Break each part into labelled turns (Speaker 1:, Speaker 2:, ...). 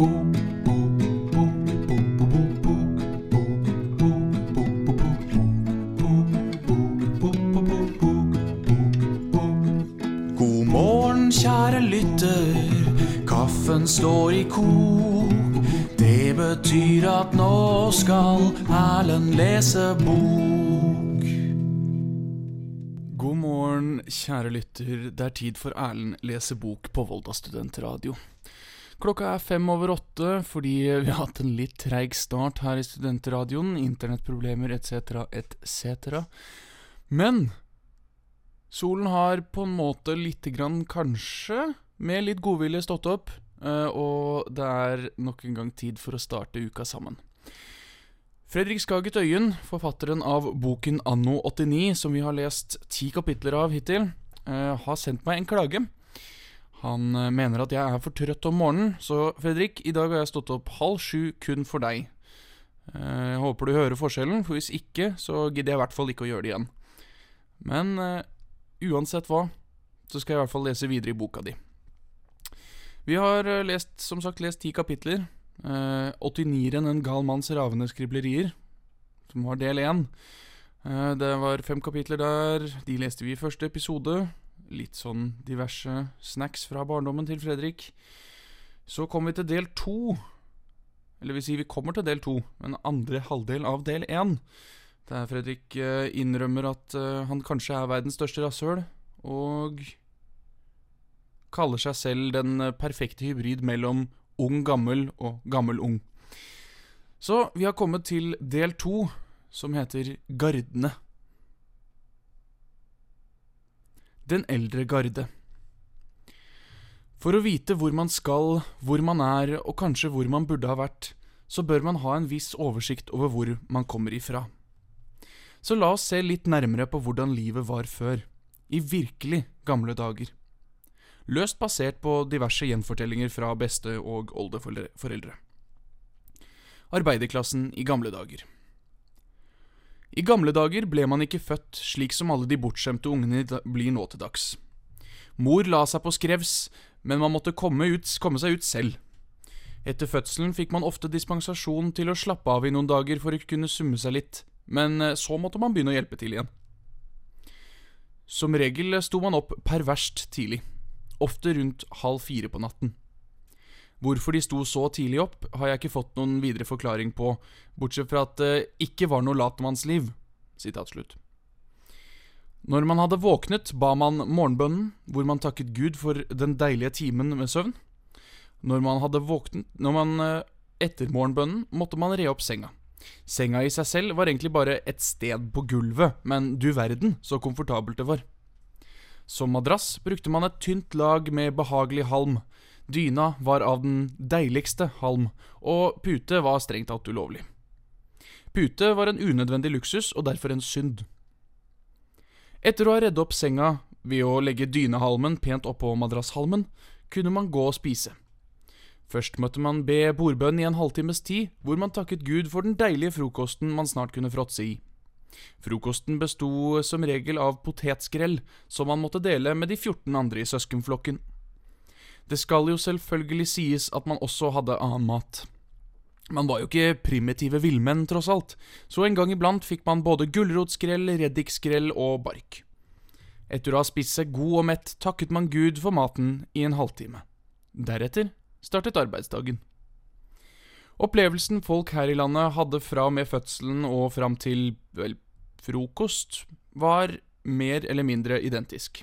Speaker 1: God morgen, kjære lytter. Kaffen står i kok. Det betyr at nå skal Erlend lese bok. God morgen, kjære lytter. Det er tid for Erlend lese bok på Volda studentradio. Klokka er fem over åtte fordi vi har hatt en litt treig start her i studentradioen. Internettproblemer etc., etc. Men solen har på en måte lite grann, kanskje, med litt godvilje stått opp. eh, Og det er nok en gang tid for å starte uka sammen. Fredrik Skaget Øyen, forfatteren av boken Anno 89, som vi har lest ti kapitler av hittil, eh, har sendt meg en klage. Han eh, mener at jeg er for trøtt om morgenen, så Fredrik, i dag har jeg stått opp halv sju kun for deg. Eh, Jeg håper du hører forskjellen, for hvis ikke, så gidder jeg i hvert fall ikke å gjøre det igjen. Men uh, uansett hva, så skal jeg i hvert fall lese videre i boka di. Vi har lest, som sagt lest ti kapitler. Uh, 89-eren En gal manns ravende skriblerier, som var del én. Uh, det var fem kapitler der. De leste vi i første episode. Litt sånn diverse snacks fra barndommen til Fredrik. Så kommer vi til del to. Eller vi sier vi kommer til del to, men andre halvdel av del én. Der Fredrik eh, innrømmer at eh, han kanskje er verdens største rasshøl, og kaller seg selv den eh, perfekte hybrid mellom ung gammel og gammel ung. Så vi har kommet til del to, som heter Gardene. Den eldre garde. For å vite hvor man skal, hvor man er, og kanskje hvor man burde ha vært, så bør man ha en viss oversikt over hvor man kommer ifra. Så la oss se litt nærmere på hvordan livet var før, i virkelig gamle dager. Løst basert på diverse gjenfortellinger fra beste- og oldeforeldre. Arbeiderklassen i gamle dager. I gamle dager ble man ikke født slik som alle de bortskjemte ungene blir nå til dags. Mor la seg på skrevs, men man måtte komme, ut, komme seg ut selv. Etter fødselen fikk man ofte dispensasjon til å slappe av i noen dager for å kunne summe seg litt, men eh, så måtte man begynne å hjelpe til igjen. Som regel sto man opp perverst tidlig, ofte rundt halv fire på natten. Hvorfor de sto så tidlig opp, har jeg ikke fått noen videre forklaring på, bortsett fra at det ikke var noe latmannsliv. Sitat slutt. Når man hadde våknet, ba man morgenbønnen, hvor man takket Gud for den deilige timen med søvn. Når man hadde våknet Når man eh, etter morgenbønnen måtte man re opp senga. Senga i seg selv var egentlig bare et sted på gulvet, men du verden så komfortabelt det var. Som madrass brukte man et tynt lag med behagelig halm. Dyna var av den deiligste halm, og pute var strengt tatt ulovlig. Pute var en unødvendig luksus og derfor en synd. Etter å ha redd opp senga ved å legge dynehalmen pent oppå madrasshalmen, kunne man gå og spise. Først måtte man be bordbønn i en halvtimes tid, hvor man takket Gud for den deilige frokosten man snart kunne fråtse i. Frokosten besto som regel av potetskrell, som man måtte dele med de 14 andre i søskenflokken. Det skal jo selvfølgelig sies at man også hadde annen mat. Man var jo ikke primitive villmenn, tross alt, så en gang iblant fikk man både gulrotskrell, reddikskrell og bark. Etter å ha spist seg god og mett takket man Gud for maten i en halvtime. Deretter startet arbeidsdagen. Opplevelsen folk her i landet hadde fra og med fødselen og fram til, vel, frokost, var mer eller mindre identisk.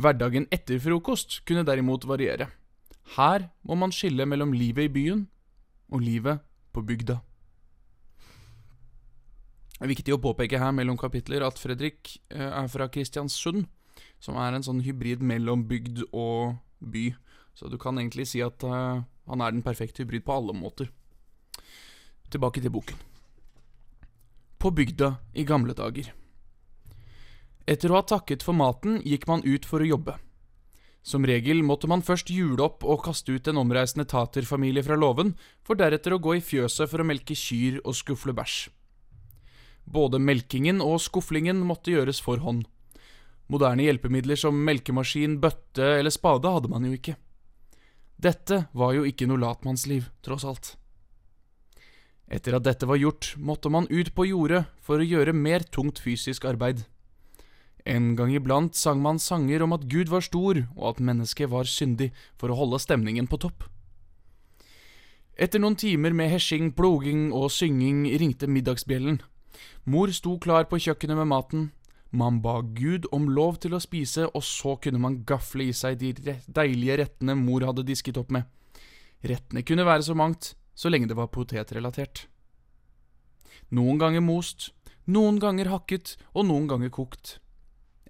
Speaker 1: Hverdagen etter frokost kunne derimot variere. Her må man skille mellom livet i byen og livet på bygda. Det er viktig å påpeke her mellom kapitler at Fredrik eh, er fra Kristiansund, som er en sånn hybrid mellom bygd og by. Så du kan egentlig si at eh, han er den perfekte hybrid på alle måter. Tilbake til boken. På bygda i gamle dager. Etter å ha takket for maten gikk man ut for å jobbe. Som regel måtte man først jule opp og kaste ut en omreisende taterfamilie fra låven, for deretter å gå i fjøset for å melke kyr og skufle bæsj. Både melkingen og skuflingen måtte gjøres for hånd. Moderne hjelpemidler som melkemaskin, bøtte eller spade hadde man jo ikke. Dette var jo ikke noe latmannsliv, tross alt. Etter at dette var gjort, måtte man ut på jordet for å gjøre mer tungt fysisk arbeid. En gang iblant sang man sanger om at Gud var stor, og at mennesket var syndig, for å holde stemningen på topp. Etter noen timer med hesjing, ploging og synging ringte middagsbjellen. Mor sto klar på kjøkkenet med maten. Man ba Gud om lov til å spise, og så kunne man gafle i seg de deilige rettene mor hadde disket opp med. Rettene kunne være så mangt, så lenge det var potetrelatert. Noen ganger most, noen ganger hakket og noen ganger kokt.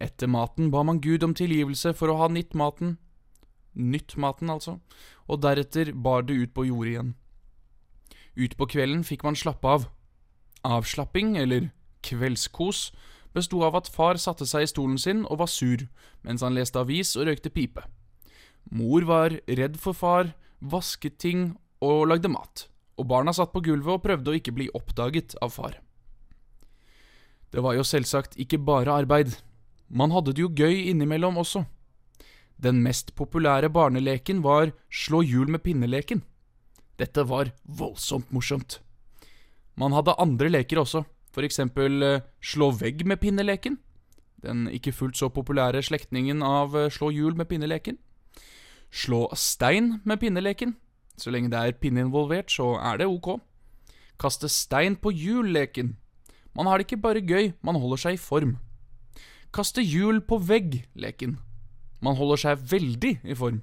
Speaker 1: Etter maten ba man Gud om tilgivelse for å ha nytt maten, nytt maten altså, og deretter bar det ut på jordet igjen. Utpå kvelden fikk man slappe av. Avslapping, eller kveldskos, besto av at far satte seg i stolen sin og var sur, mens han leste avis og røykte pipe. Mor var redd for far, vasket ting og lagde mat, og barna satt på gulvet og prøvde å ikke bli oppdaget av far. Det var jo selvsagt ikke bare arbeid. Man hadde det jo gøy innimellom også. Den mest populære barneleken var slå hjul med pinneleken. Dette var voldsomt morsomt. Man hadde andre leker også, for eksempel eh, slå vegg med pinneleken. Den ikke fullt så populære slektningen av eh, slå hjul med pinneleken. Slå stein med pinneleken. Så lenge det er pinne involvert, så er det ok. Kaste stein på hjul-leken. Man har det ikke bare gøy, man holder seg i form. Kaste hjul på vegg-leken. Man holder seg veldig i form.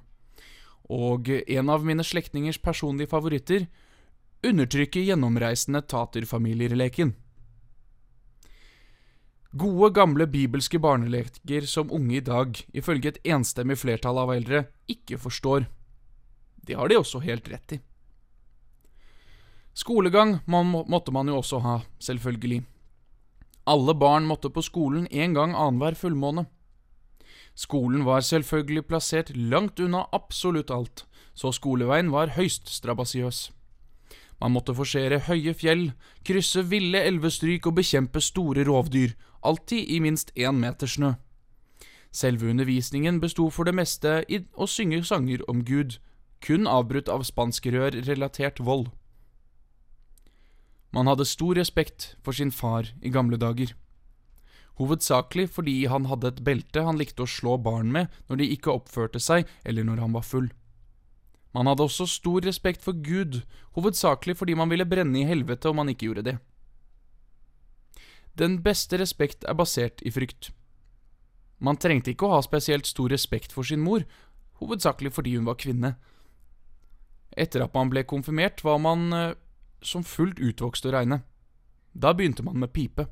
Speaker 1: Og en av mine slektningers personlige favoritter undertrykke gjennomreisende taterfamilier-leken. Gode, gamle bibelske barneleker som unge i dag, ifølge et enstemmig flertall av eldre, ikke forstår. Det har de også helt rett i. Skolegang måtte man jo også ha, selvfølgelig. Alle barn måtte på skolen en gang annenhver fullmåne. Skolen var selvfølgelig plassert langt unna absolutt alt, så skoleveien var høyst strabasiøs. Man måtte forsere høye fjell, krysse ville elvestryk og bekjempe store rovdyr, alltid i minst én meter snø. Selve undervisningen besto for det meste i å synge sanger om Gud, kun avbrutt av spanskrørrelatert vold. Man hadde stor respekt for sin far i gamle dager. Hovedsakelig fordi han hadde et belte han likte å slå barn med når de ikke oppførte seg eller når han var full. Man hadde også stor respekt for Gud, hovedsakelig fordi man ville brenne i helvete om man ikke gjorde det. Den beste respekt er basert i frykt. Man trengte ikke å ha spesielt stor respekt for sin mor, hovedsakelig fordi hun var kvinne. Etter at man ble konfirmert, var man eh, som fullt utvokst å regne. Da begynte man med pipe.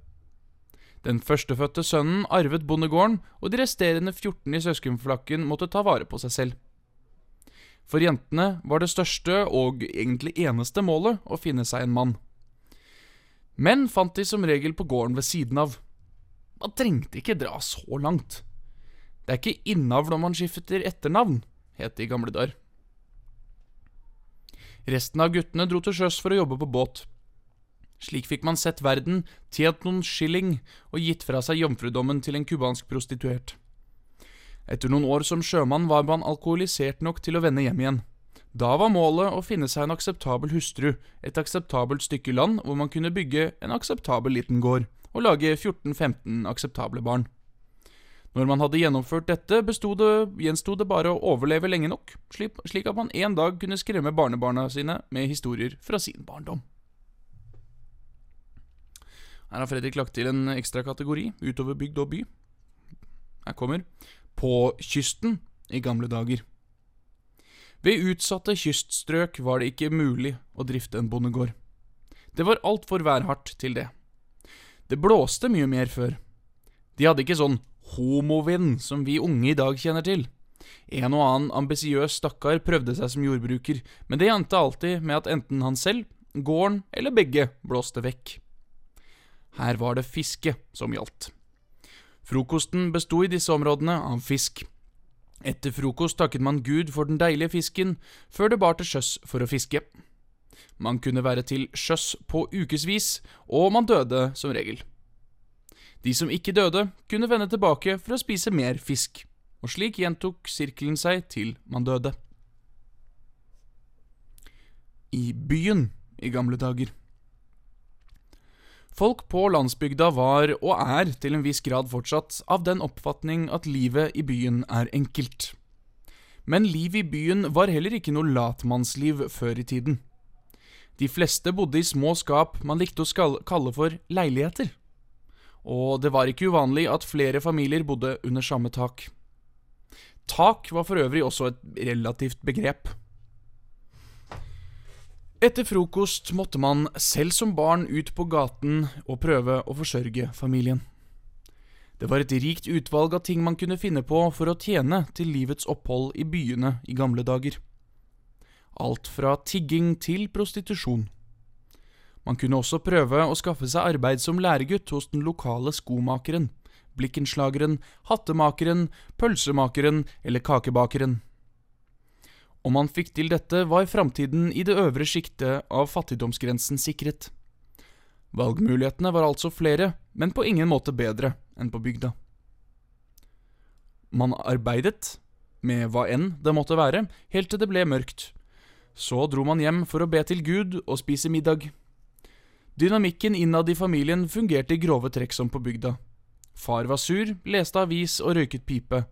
Speaker 1: Den førstefødte sønnen arvet bondegården, og de resterende 14 i søskenflakken måtte ta vare på seg selv. For jentene var det største og egentlig eneste målet å finne seg en mann. Menn fant de som regel på gården ved siden av. Man trengte ikke dra så langt. Det er ikke innavl når man skifter etternavn, het det i gamle dager. Resten av guttene dro til sjøs for å jobbe på båt. Slik fikk man sett verden, tjent noen skilling og gitt fra seg jomfrudommen til en cubansk prostituert. Etter noen år som sjømann var man alkoholisert nok til å vende hjem igjen. Da var målet å finne seg en akseptabel hustru, et akseptabelt stykke land hvor man kunne bygge en akseptabel liten gård, og lage 14-15 akseptable barn. Når man hadde gjennomført dette, det, gjensto det bare å overleve lenge nok, slik, slik at man en dag kunne skremme barnebarna sine med historier fra sin barndom. Her har Fredrik lagt til en ekstra kategori, utover bygd og by. Her kommer på kysten i gamle dager. Ved utsatte kyststrøk var det ikke mulig å drifte en bondegård. Det var altfor værhardt til det. Det blåste mye mer før. De hadde ikke sånn homovind som vi unge i dag kjenner til. En og annen ambisiøs stakkar prøvde seg som jordbruker, men det endte alltid med at enten han selv, gården eller begge blåste vekk. Her var det fiske som gjaldt. Frokosten besto i disse områdene av fisk. Etter frokost takket man Gud for den deilige fisken, før det bar til sjøs for å fiske. Man kunne være til sjøs på ukevis, og man døde som regel. De som ikke døde, kunne vende tilbake for å spise mer fisk, og slik gjentok sirkelen seg til man døde. i byen i gamle dager. Folk på landsbygda var, og er til en viss grad fortsatt, av den oppfatning at livet i byen er enkelt. Men liv i byen var heller ikke noe latmannsliv før i tiden. De fleste bodde i små skap man likte å kalle for leiligheter. Og det var ikke uvanlig at flere familier bodde under samme tak. Tak var for øvrig også et relativt begrep. Etter frokost måtte man selv som barn ut på gaten og prøve å forsørge familien. Det var et rikt utvalg av ting man kunne finne på for å tjene til livets opphold i byene i gamle dager. Alt fra tigging til prostitusjon. Man kunne også prøve å skaffe seg arbeid som læregutt hos den lokale skomakeren, blikkenslageren, hattemakeren, pølsemakeren eller kakebakeren. Om man fikk til dette, var framtiden i det øvre sjiktet av fattigdomsgrensen sikret. Valgmulighetene var altså flere, men på ingen måte bedre enn på bygda. Man arbeidet, med hva enn det måtte være, helt til det ble mørkt. Så dro man hjem for å be til Gud og spise middag. Dynamikken innad i familien fungerte i grove trekk som på bygda. Far var sur, leste avis og røyket pipe.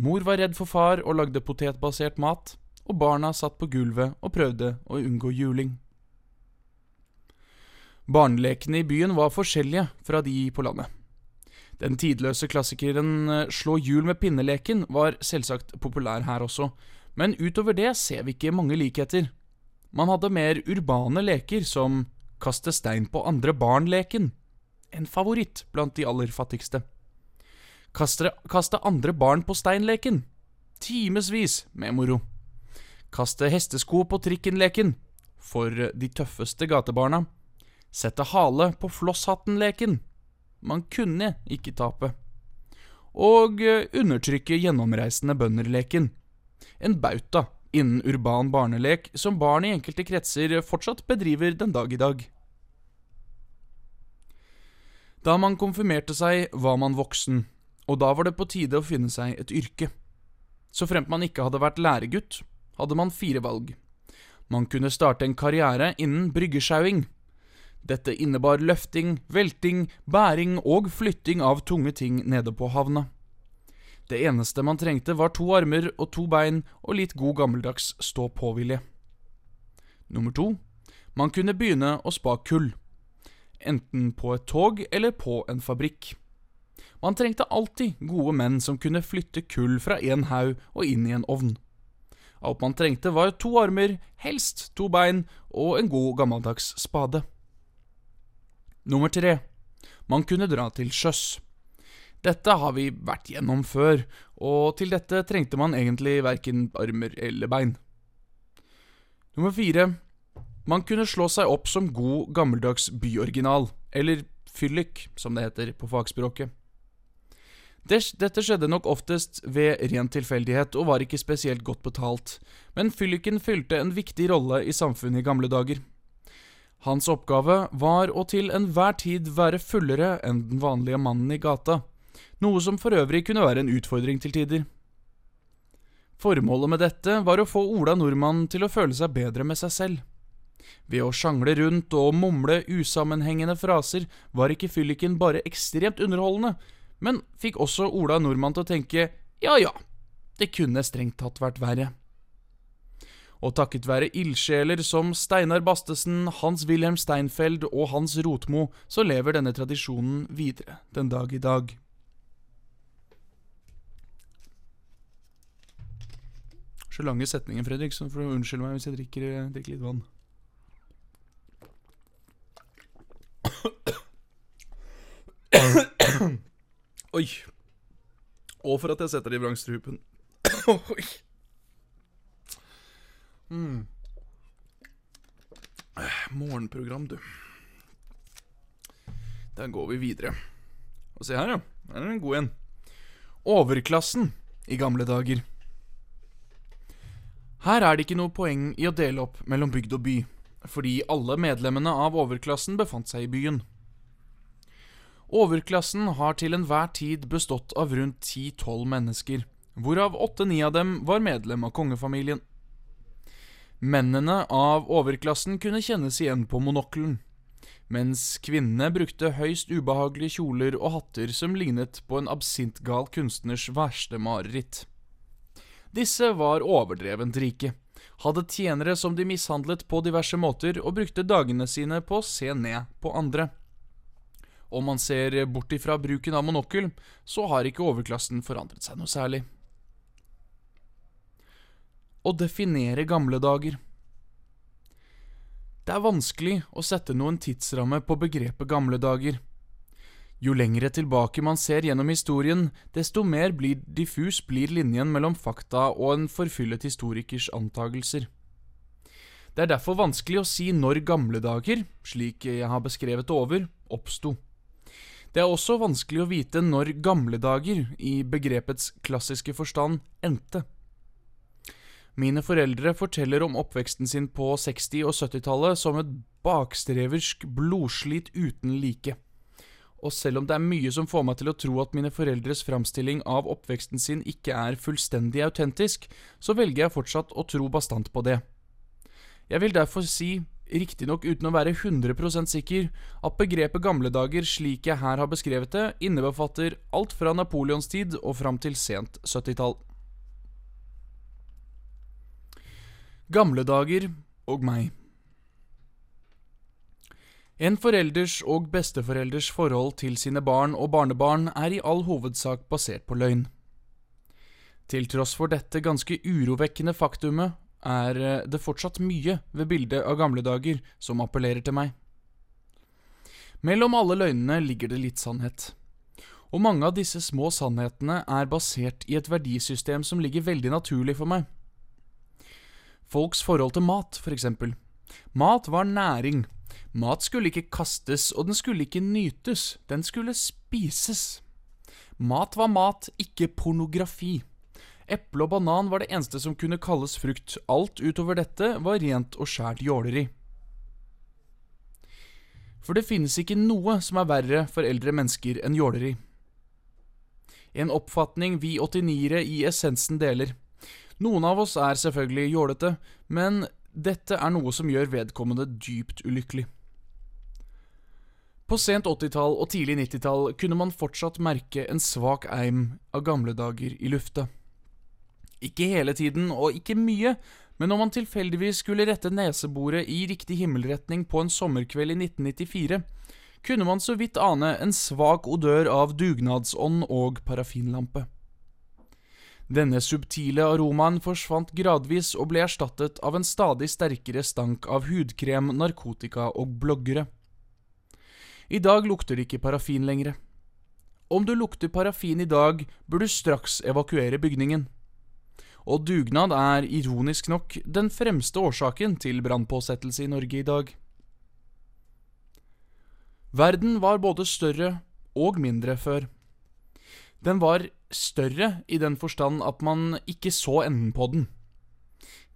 Speaker 1: Mor var redd for far og lagde potetbasert mat og barna satt på gulvet og prøvde å unngå juling. Barnelekene i byen var forskjellige fra de på landet. Den tidløse klassikeren eh, Slå hjul med pinneleken var selvsagt populær her også, men utover det ser vi ikke mange likheter. Man hadde mer urbane leker som Kaste stein på andre barn-leken, en favoritt blant de aller fattigste. Kaste, kaste andre barn på stein-leken, timevis med moro. Kaste hestesko på trikken-leken. For de tøffeste gatebarna. Sette hale på flosshatten-leken. Man kunne ikke tape. Og eh, undertrykke gjennomreisende bønder-leken. En bauta innen urban barnelek som barn i enkelte kretser fortsatt bedriver den dag i dag. Da man konfirmerte seg, var man voksen, og da var det på tide å finne seg et yrke. Så fremt man ikke hadde vært læregutt, hadde man fire valg. Man kunne starte en karriere innen bryggesjauing. Dette innebar løfting, velting, bæring og flytting av tunge ting nede på havna. Det eneste man trengte, var to armer og to bein og litt god gammeldags stå-på-vilje. Nummer to. Man kunne begynne å spa kull. Enten på et tog eller på en fabrikk. Man trengte alltid gode menn som kunne flytte kull fra en haug og inn i en ovn. Alt man trengte var to armer, helst to bein og en god gammeldags spade. Nummer tre. Man kunne dra til sjøs. Dette har vi vært gjennom før, og til dette trengte man egentlig verken armer eller bein. Nummer fire. Man kunne slå seg opp som god, gammeldags byoriginal, eller fyllik, som det heter på fagspråket. Dette skjedde nok oftest ved ren tilfeldighet og var ikke spesielt godt betalt, men fylliken fylte en viktig rolle i samfunnet i gamle dager. Hans oppgave var å til enhver tid være fullere enn den vanlige mannen i gata, noe som for øvrig kunne være en utfordring til tider. Formålet med dette var å få Ola Nordmann til å føle seg bedre med seg selv. Ved å sjangle rundt og mumle usammenhengende fraser var ikke fylliken bare ekstremt underholdende, men fikk også Ola Nordmann til å tenke ja ja, det kunne strengt tatt vært verre. Og takket være ildsjeler som Steinar Bastesen, Hans-Wilhelm Steinfeld og Hans Rotmo, så lever denne tradisjonen videre den dag i dag. Så lange setninger, Fredrik, så får du unnskylde meg hvis jeg drikker, drikker litt vann. Oi. Og for at jeg setter det i vrangstrupen. Oi. Mm. Morgenprogram, du. Der går vi videre. Og se her, ja. Her er en god en. Overklassen i gamle dager. Her er det ikke noe poeng i å dele opp mellom bygd og by, fordi alle medlemmene av overklassen befant seg i byen. Overklassen har til enhver tid bestått av rundt ti-tolv mennesker, hvorav åtte-ni av dem var medlem av kongefamilien. Mennene av overklassen kunne kjennes igjen på monokkelen, mens kvinnene brukte høyst ubehagelige kjoler og hatter som lignet på en absintgal kunstners verste mareritt. Disse var overdrevent rike, hadde tjenere som de mishandlet på diverse måter, og brukte dagene sine på å se ned på andre. Om man ser bort ifra bruken av monokkel, så har ikke overklassen forandret seg noe særlig. Å definere gamle dager. Det er vanskelig å sette noen tidsramme på begrepet gamle dager. Jo lengre tilbake man ser gjennom historien, desto mer blir diffus blir linjen mellom fakta og en forfyllet historikers antagelser. Det er derfor vanskelig å si når gamle dager, slik jeg har beskrevet over, oppsto. Det er også vanskelig å vite når gamle dager, i begrepets klassiske forstand, endte. Mine foreldre forteller om oppveksten sin på 60- og 70-tallet som et bakstreversk blodslit uten like og selv om det er mye som får meg til å tro at mine foreldres framstilling av oppveksten sin ikke er fullstendig autentisk, så velger jeg fortsatt å tro bastant på det. Jeg vil derfor si, riktignok uten å være 100 sikker, at begrepet gamle dager slik jeg her har beskrevet det, innebefatter alt fra Napoleons tid og fram til sent 70-tall. Gamle dager og meg. En forelders og besteforelders forhold til sine barn og barnebarn er i all hovedsak basert på løgn. Til tross for dette ganske urovekkende faktumet er eh, det fortsatt mye ved bildet av gamle dager som appellerer til meg. Mellom alle løgnene ligger det litt sannhet, og mange av disse små sannhetene er basert i et verdisystem som ligger veldig naturlig for meg. Folks forhold til mat, for eksempel. Mat var næring, Mat skulle ikke kastes, og den skulle ikke nytes, den skulle spises. Mat var mat, ikke pornografi. Eple og banan var det eneste som kunne kalles frukt, alt utover dette var rent og skjært jåleri. For det finnes ikke noe som er verre for eldre mennesker enn jåleri. En oppfatning vi 89-ere i essensen deler. Noen av oss er selvfølgelig jålete, men dette er noe som gjør vedkommende dypt ulykkelig. På sent 80-tall og tidlig 90-tall kunne man fortsatt merke en svak eim av gamle dager i lufta. Ikke hele tiden, og ikke mye, men når man tilfeldigvis skulle rette neseboret i riktig himmelretning på en sommerkveld i 1994, kunne man så vidt ane en svak odør av dugnadsånd og parafinlampe. Denne subtile aromaen forsvant gradvis og ble erstattet av en stadig sterkere stank av hudkrem, narkotika og bloggere. I dag lukter det ikke parafin lenger. Om du lukter parafin i dag, bør du straks evakuere bygningen. Og dugnad er, ironisk nok, den fremste årsaken til brannpåsettelse i Norge i dag. Verden var både større og mindre før. Den var større i den forstand at man ikke så enden på den.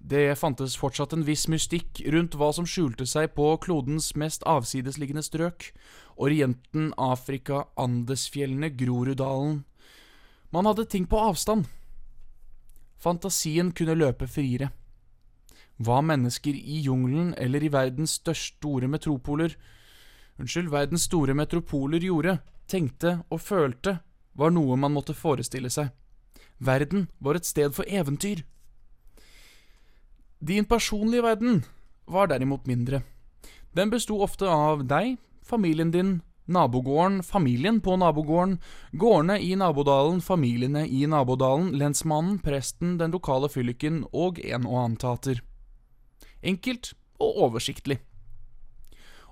Speaker 1: Det fantes fortsatt en viss mystikk rundt hva som skjulte seg på klodens mest avsidesliggende strøk, Orienten, Afrika, Andesfjellene, Groruddalen. Man hadde ting på avstand. Fantasien kunne løpe friere. Hva mennesker i jungelen eller i verdens største store metropoler Unnskyld, verdens store metropoler gjorde, tenkte og følte, var noe man måtte forestille seg. Verden var et sted for eventyr. Din personlige verden var derimot mindre. Den besto ofte av deg, familien din, nabogården, familien på nabogården, gårdene i nabodalen, familiene i nabodalen, lensmannen, presten, den lokale fylliken og en og annen tater. Enkelt og oversiktlig.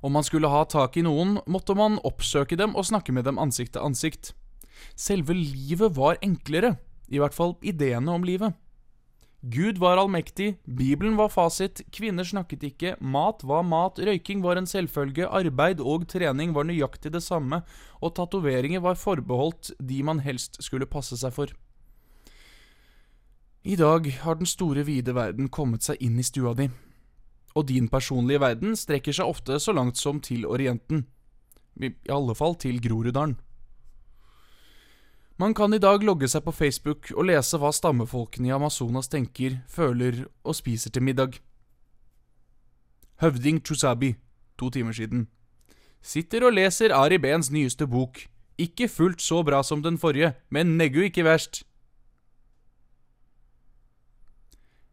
Speaker 1: Om man skulle ha tak i noen, måtte man oppsøke dem og snakke med dem ansikt til ansikt. Selve livet var enklere, i hvert fall ideene om livet. Gud var allmektig, Bibelen var fasit, kvinner snakket ikke, mat var mat, røyking var en selvfølge, arbeid og trening var nøyaktig det samme, og tatoveringer var forbeholdt de man helst skulle passe seg for. I dag har den store, vide verden kommet seg inn i stua di, og din personlige verden strekker seg ofte så langt som til Orienten, i alle fall til Groruddalen. Man kan i dag logge seg på Facebook og lese hva stammefolkene i Amazonas tenker, føler og spiser til middag. Høvding Chusabi, to timer siden. Sitter og leser Ari Behns nyeste bok. Ikke fullt så bra som den forrige, men neggu ikke verst.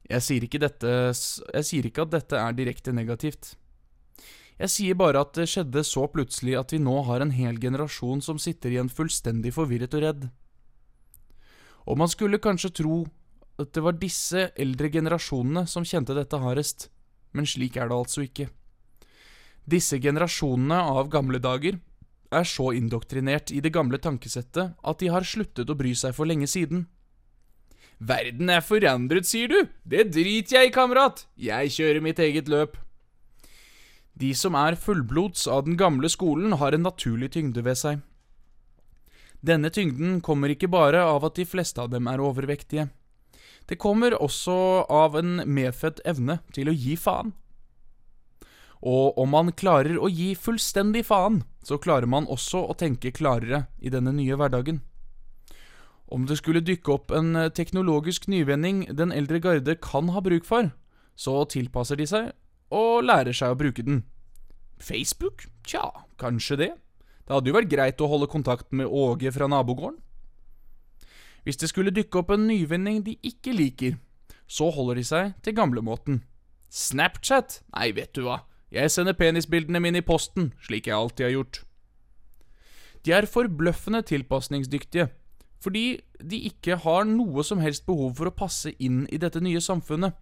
Speaker 1: Jeg sier ikke dette Jeg sier ikke at dette er direkte negativt. Jeg sier bare at det skjedde så plutselig at vi nå har en hel generasjon som sitter igjen fullstendig forvirret og redd. Og man skulle kanskje tro at det var disse eldre generasjonene som kjente dette hardest, men slik er det altså ikke. Disse generasjonene av gamle dager er så indoktrinert i det gamle tankesettet at de har sluttet å bry seg for lenge siden. Verden er forandret, sier du? Det driter jeg i, kamerat. Jeg kjører mitt eget løp. De som er fullblods av den gamle skolen, har en naturlig tyngde ved seg. Denne tyngden kommer ikke bare av at de fleste av dem er overvektige. Det kommer også av en medfødt evne til å gi faen. Og om man klarer å gi fullstendig faen, så klarer man også å tenke klarere i denne nye hverdagen. Om det skulle dykke opp en teknologisk nyvinning den eldre garde kan ha bruk for, så tilpasser de seg og lærer seg å bruke den. Facebook? Tja, kanskje det. Det hadde jo vært greit å holde kontakt med Åge fra nabogården. Hvis det skulle dykke opp en nyvinning de ikke liker, så holder de seg til gamlemåten. Snapchat? Nei, vet du hva, jeg sender penisbildene mine i posten, slik jeg alltid har gjort. De er forbløffende tilpasningsdyktige, fordi de ikke har noe som helst behov for å passe inn i dette nye samfunnet.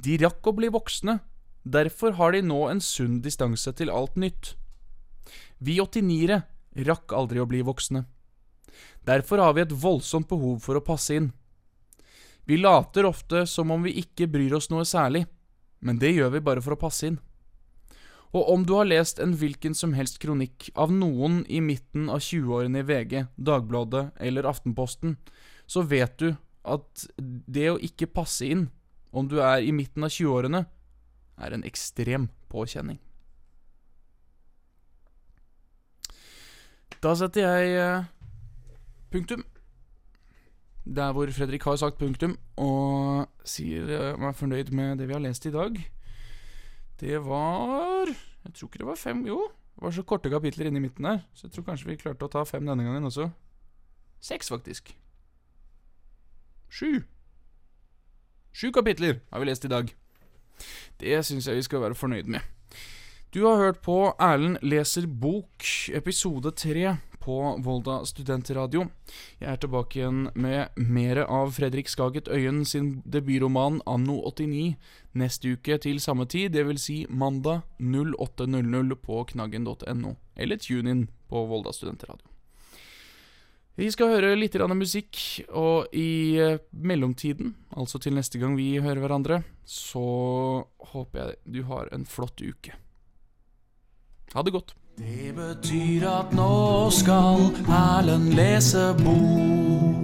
Speaker 1: De rakk å bli voksne, derfor har de nå en sunn distanse til alt nytt. Vi 89-ere rakk aldri å bli voksne. Derfor har vi et voldsomt behov for å passe inn. Vi later ofte som om vi ikke bryr oss noe særlig, men det gjør vi bare for å passe inn. Og om du har lest en hvilken som helst kronikk av noen i midten av 20-årene i VG, Dagbladet eller Aftenposten, så vet du at det å ikke passe inn, om du er i midten av 20-årene, er en ekstrem påkjenning. Da setter jeg eh, punktum. Der hvor Fredrik har sagt punktum, og sier jeg meg fornøyd med det vi har lest i dag. Det var Jeg tror ikke det var fem Jo, det var så korte kapitler inne i midten der, så jeg tror kanskje vi klarte å ta fem denne gangen også. Seks, faktisk. Sju. Sju kapitler har vi lest i dag. Det syns jeg vi skal være fornøyd med. Du har hørt på Erlend leser bok, episode tre på Volda studentradio. Jeg er tilbake igjen med mer av Fredrik Skaget Øyen sin debutroman Anno 89 neste uke til samme tid, dvs. Si mandag 08.00 på knaggen.no, eller tune inn på Volda studentradio. Vi skal høre litt musikk, og i eh, mellomtiden, altså til neste gang vi hører hverandre, så håper jeg du har en flott uke. Ha det godt. Det betyr at nå skal Erlend lese bok.